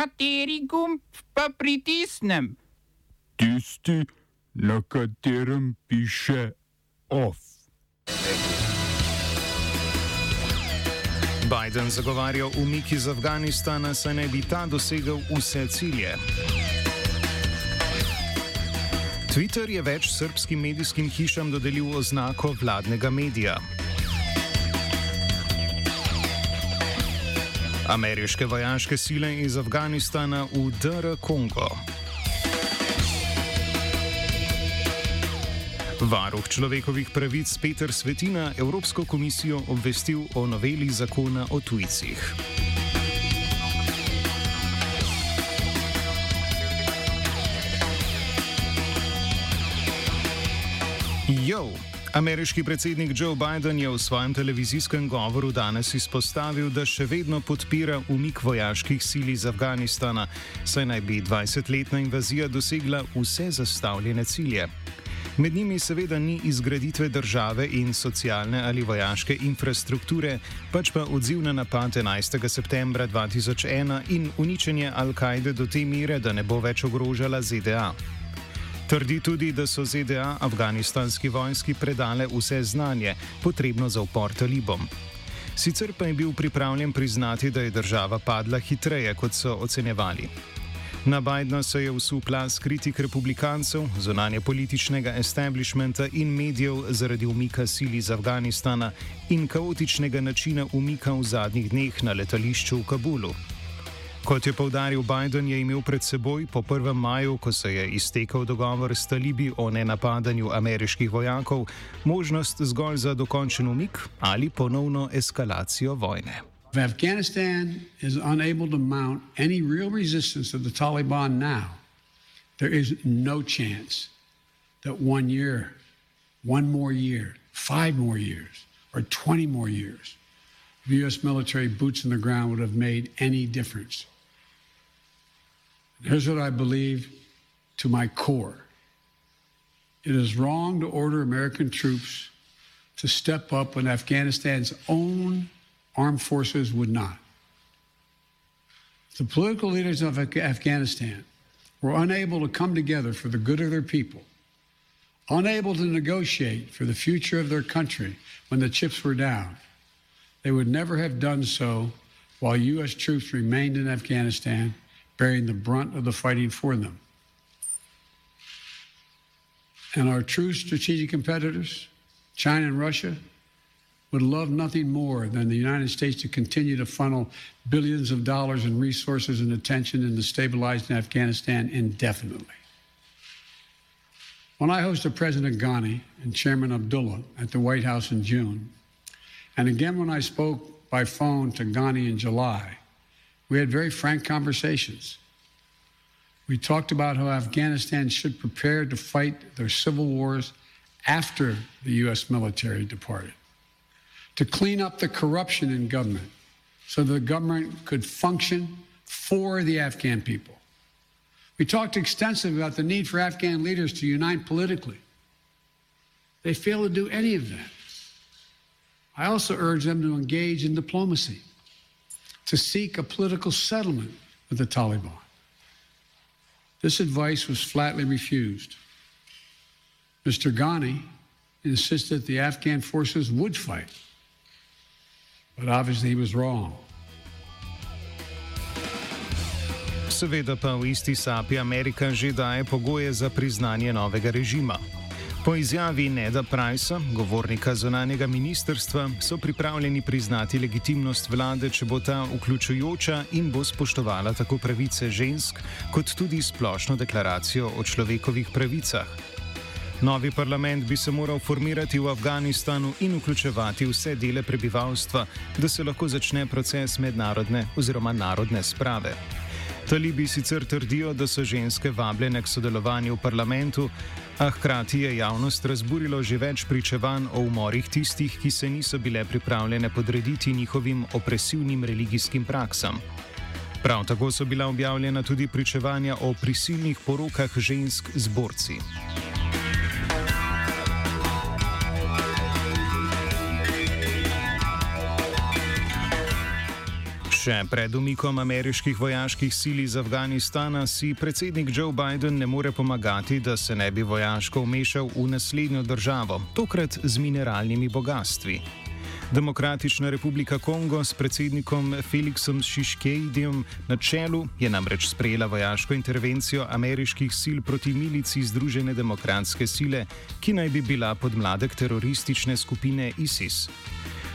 Kateri gumb pa pritisnem? Tisti, na katerem piše OF. Biden zagovarja umik iz Afganistana, saj naj bi ta dosegel vse cilje. Twitter je več srpskim medijskim hišam dodelil oznako vladnega medija. Ameriške vojaške sile iz Afganistana v DR Kongo. Varuh človekovih pravic Peter Svetina Evropsko komisijo obvestil o noveli zakona o tujcih. Jo. Ameriški predsednik Joe Biden je v svojem televizijskem govoru danes izpostavil, da še vedno podpira umik vojaških sil iz Afganistana, saj naj bi 20-letna invazija dosegla vse zastavljene cilje. Med njimi seveda ni izgraditve države in socialne ali vojaške infrastrukture, pač pa odziv na napad 11. septembra 2001 in uničenje Al-Kaide do te mere, da ne bo več ogrožala ZDA. Trdi tudi, da so ZDA afganistanski vojski predale vse znanje, potrebno za upor talibom. Sicer pa je bil pripravljen priznati, da je država padla hitreje, kot so ocenjevali. Na Bidna se je vsul plas kritik republikancev, zunanje političnega establishmenta in medijev zaradi umika sil iz Afganistana in kaotičnega načina umika v zadnjih dneh na letališču v Kabulu. Kot je povdaril Biden, je imel pred seboj po 1. maju, ko se je iztekel dogovor s talibi o nenapadanju ameriških vojakov, možnost zgolj za dokončen umik ali ponovno eskalacijo vojne. If Afghanistan is unable to mount any real resistance to the Taliban now, there is no chance that one year, one more year, five more years, or 20 more years of U.S. military boots on the ground would have made any difference. Here's what I believe to my core it is wrong to order American troops to step up when Afghanistan's own armed forces would not. The political leaders of Afghanistan were unable to come together for the good of their people, unable to negotiate for the future of their country when the chips were down. They would never have done so while U.S. troops remained in Afghanistan bearing the brunt of the fighting for them. And our true strategic competitors, China and Russia, would love nothing more than the United States to continue to funnel billions of dollars in resources and attention into stabilizing Afghanistan indefinitely. When I hosted President Ghani and Chairman Abdullah at the White House in June, and again when I spoke by phone to Ghani in July, we had very frank conversations. We talked about how Afghanistan should prepare to fight their civil wars after the U.S. military departed, to clean up the corruption in government so the government could function for the Afghan people. We talked extensively about the need for Afghan leaders to unite politically. They fail to do any of that. I also urge them to engage in diplomacy to seek a political settlement with the Taliban. This advice was flatly refused. Mr. Ghani insisted the Afghan forces would fight, but obviously he was wrong. Seveda pa v isti sapi Amerika že daje pogoje za priznanje novega režima. Po izjavi Neda Pricea, govornika zunanjega ministrstva, so pripravljeni priznati legitimnost vlade, če bo ta vključujoča in bo spoštovala tako pravice žensk, kot tudi splošno deklaracijo o človekovih pravicah. Novi parlament bi se moral formirati v Afganistanu in vključevati vse dele prebivalstva, da se lahko začne proces mednarodne oziroma narodne sprave. Talibi sicer trdijo, da so ženske vabljene k sodelovanju v parlamentu, a hkrati je javnost razburilo že več pričevanj o umorih tistih, ki se niso bile pripravljene podrediti njihovim opresivnim religijskim praksam. Prav tako so bila objavljena tudi pričevanja o prisilnih porokah žensk z borci. Še pred umikom ameriških vojaških sil iz Afganistana si predsednik Joe Biden ne more pomagati, da se ne bi vojaško vmešal v naslednjo državo, tokrat z mineralnimi bogatstvi. Demokratična republika Kongo s predsednikom Felixom Šiškejdijem na čelu je namreč sprejela vojaško intervencijo ameriških sil proti milici Združene demokratske sile, ki naj bi bila podmladek teroristične skupine ISIS.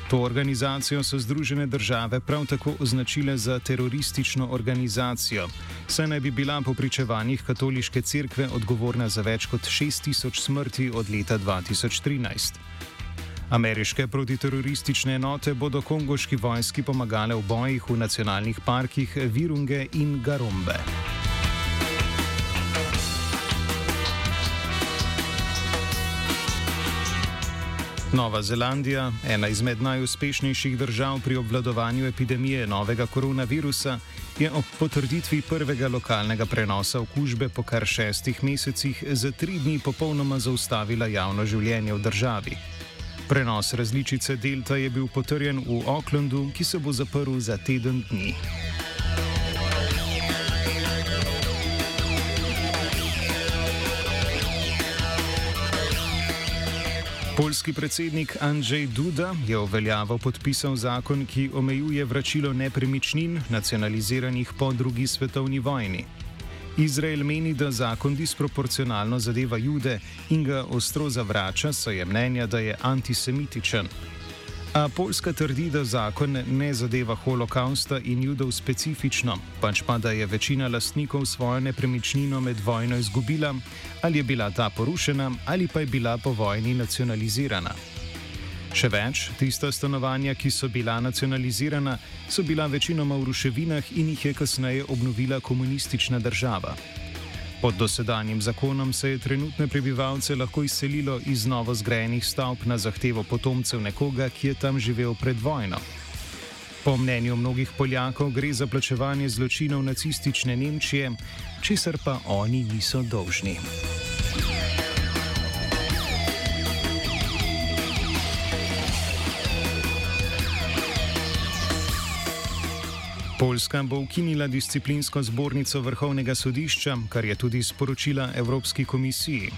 To organizacijo so Združene države prav tako označile za teroristično organizacijo, saj naj bi bila po pričevanjih katoliške cerkve odgovorna za več kot 6000 smrti od leta 2013. Ameriške protiteroristične enote bodo kongoški vojski pomagale v bojih v nacionalnih parkih Virunge in Garombe. Nova Zelandija, ena izmed najuspešnejših držav pri obvladovanju epidemije novega koronavirusa, je ob potrditvi prvega lokalnega prenosa okužbe po kar šestih mesecih za tri dni popolnoma zaustavila javno življenje v državi. Prenos različice Delta je bil potrjen v Aucklandu, ki se bo zaprl za teden dni. Poljski predsednik Andrzej Duda je uveljavo podpisal zakon, ki omejuje vračilo nepremičnin, nacionaliziranih po drugi svetovni vojni. Izrael meni, da zakon disproporcionalno zadeva jude in ga ostro zavrača, saj je mnenja, da je antisemitičen. A Poljska trdi, da zakon ne zadeva holokausta in judov specifično, pač pa da je večina lastnikov svojo nepremičnino med vojno izgubila, ali je bila ta porušena, ali pa je bila po vojni nacionalizirana. Še več, tista stanovanja, ki so bila nacionalizirana, so bila večinoma v ruševinah in jih je kasneje obnovila komunistična država. Pod dosedanjim zakonom se je trenutne prebivalce lahko izselilo iz novo zgrajenih stavb na zahtevo potomcev nekoga, ki je tam živel pred vojno. Po mnenju mnogih Poljakov gre za plačevanje zločinov nacistične Nemčije, česar pa oni niso dolžni. Poljska bo ukinila disciplinsko zbornico vrhovnega sodišča, kar je tudi sporočila Evropski komisiji.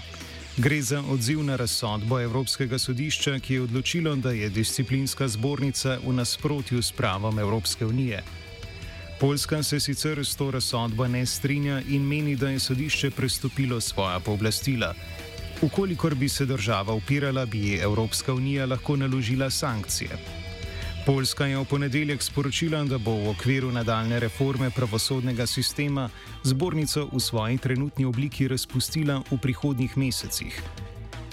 Gre za odziv na razsodbo Evropskega sodišča, ki je odločilo, da je disciplinska zbornica v nasprotju s pravom Evropske unije. Poljska se sicer s to razsodbo ne strinja in meni, da je sodišče prestopilo svoja pooblastila. Ukolikor bi se država upirala, bi Evropska unija lahko naložila sankcije. Poljska je v ponedeljek sporočila, da bo v okviru nadaljne reforme pravosodnega sistema zbornico v svoji trenutni obliki razpustila v prihodnjih mesecih.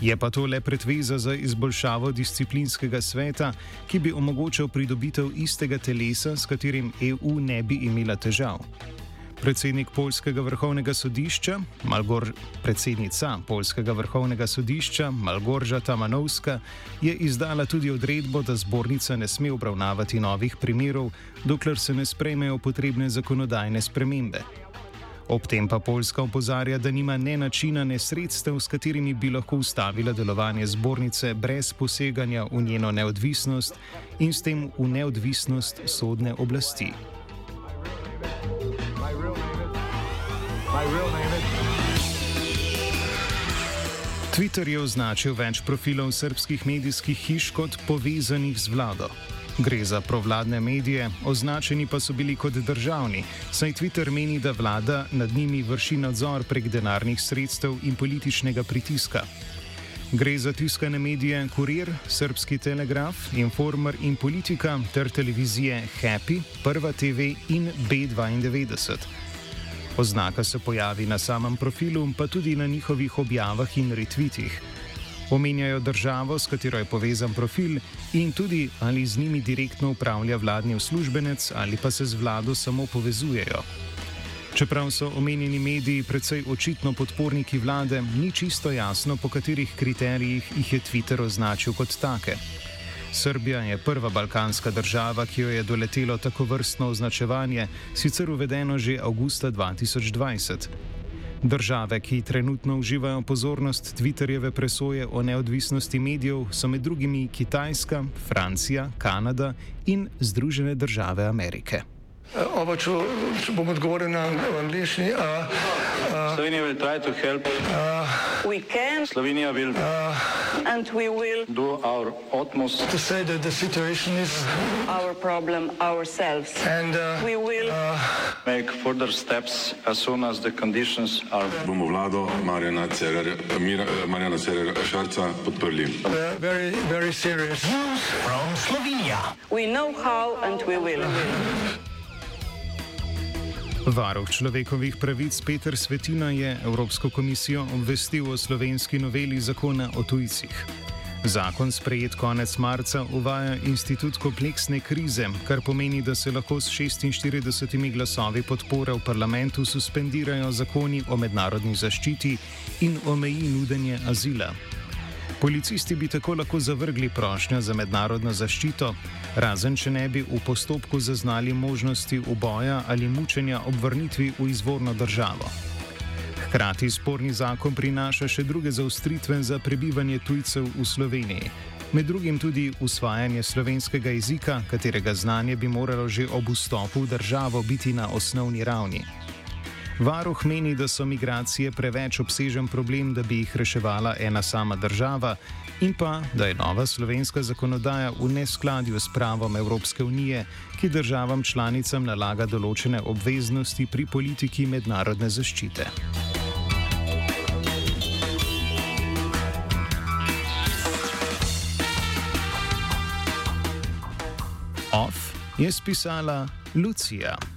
Je pa to le predveza za izboljšavo disciplinskega sveta, ki bi omogočal pridobitev istega telesa, s katerim EU ne bi imela težav. Predsednik Poljskega vrhovnega sodišča, Malgor, predsednica Poljskega vrhovnega sodišča Malgorža Tamanovska, je izdala tudi odredbo, da zbornica ne sme obravnavati novih primerov, dokler se ne sprejmejo potrebne zakonodajne spremembe. Ob tem pa Poljska opozarja, da nima ne načina, ne sredstev, s katerimi bi lahko ustavila delovanje zbornice brez poseganja v njeno neodvisnost in s tem v neodvisnost sodne oblasti. Twitter je označil več profilov srpskih medijskih hiš kot povezanih z vlado. Gre za provladne medije, označeni pa so bili kot državni, saj Twitter meni, da vlada nad njimi vrši nadzor prek denarnih sredstev in političnega pritiska. Gre za tiskane medije Kurir, Srpski telegraf, Informer in Politika ter televizije Happy, Prva TV in B92. Oznaka se pojavi na samem profilu, pa tudi na njihovih objavah in retvitih. Omenjajo državo, s katero je povezan profil, in tudi ali z njimi direktno upravlja vladni uslužbenec ali pa se z vlado samo povezujejo. Čeprav so omenjeni mediji precej očitno podporniki vlade, ni čisto jasno, po katerih kriterijih jih je Twitter označil kot take. Srbija je prva balkanska država, ki jo je doletelo tako vrstno označevanje, sicer uvedeno že avgusta 2020. Države, ki trenutno uživajo pozornost Twitterjeve presoje o neodvisnosti medijev, so med drugimi Kitajska, Francija, Kanada in Združene države Amerike. Oba, če, če bom odgovoril na angliški. Slovenija will try to help. We can Slovenija will and we will do our utmost. To say that the situation is our problem ourselves. and uh, We will Make further steps as soon as the conditions are. bomo vlado Marjana Cererja, Mira, Marjana Cererja Šarca podprli. uh, very, very serious. we know how and we will. Varuh človekovih pravic Peter Svetina je Evropsko komisijo obvestil o slovenski noveli zakona o tujcih. Zakon sprejet konec marca uvaja institut kompleksne krize, kar pomeni, da se lahko s 46 glasovi podpore v parlamentu suspendirajo zakoni o mednarodni zaščiti in omeji nudenje azila. Policisti bi tako lahko zavrgli prošnjo za mednarodno zaščito, razen če ne bi v postopku zaznali možnosti uboja ali mučenja ob vrnitvi v izvorno državo. Hkrati sporni zakon prinaša še druge zaustritve za prebivanje tujcev v Sloveniji. Med drugim tudi usvajanje slovenskega jezika, katerega znanje bi moralo že ob vstopu v državo biti na osnovni ravni. Varuh meni, da so migracije preveč obsežen problem, da bi jih reševala ena sama država, in pa, da je nova slovenska zakonodaja v neskladju s pravom Evropske unije, ki državam članicam nalaga določene obveznosti pri politiki mednarodne zaščite. Off je spisala Lucija.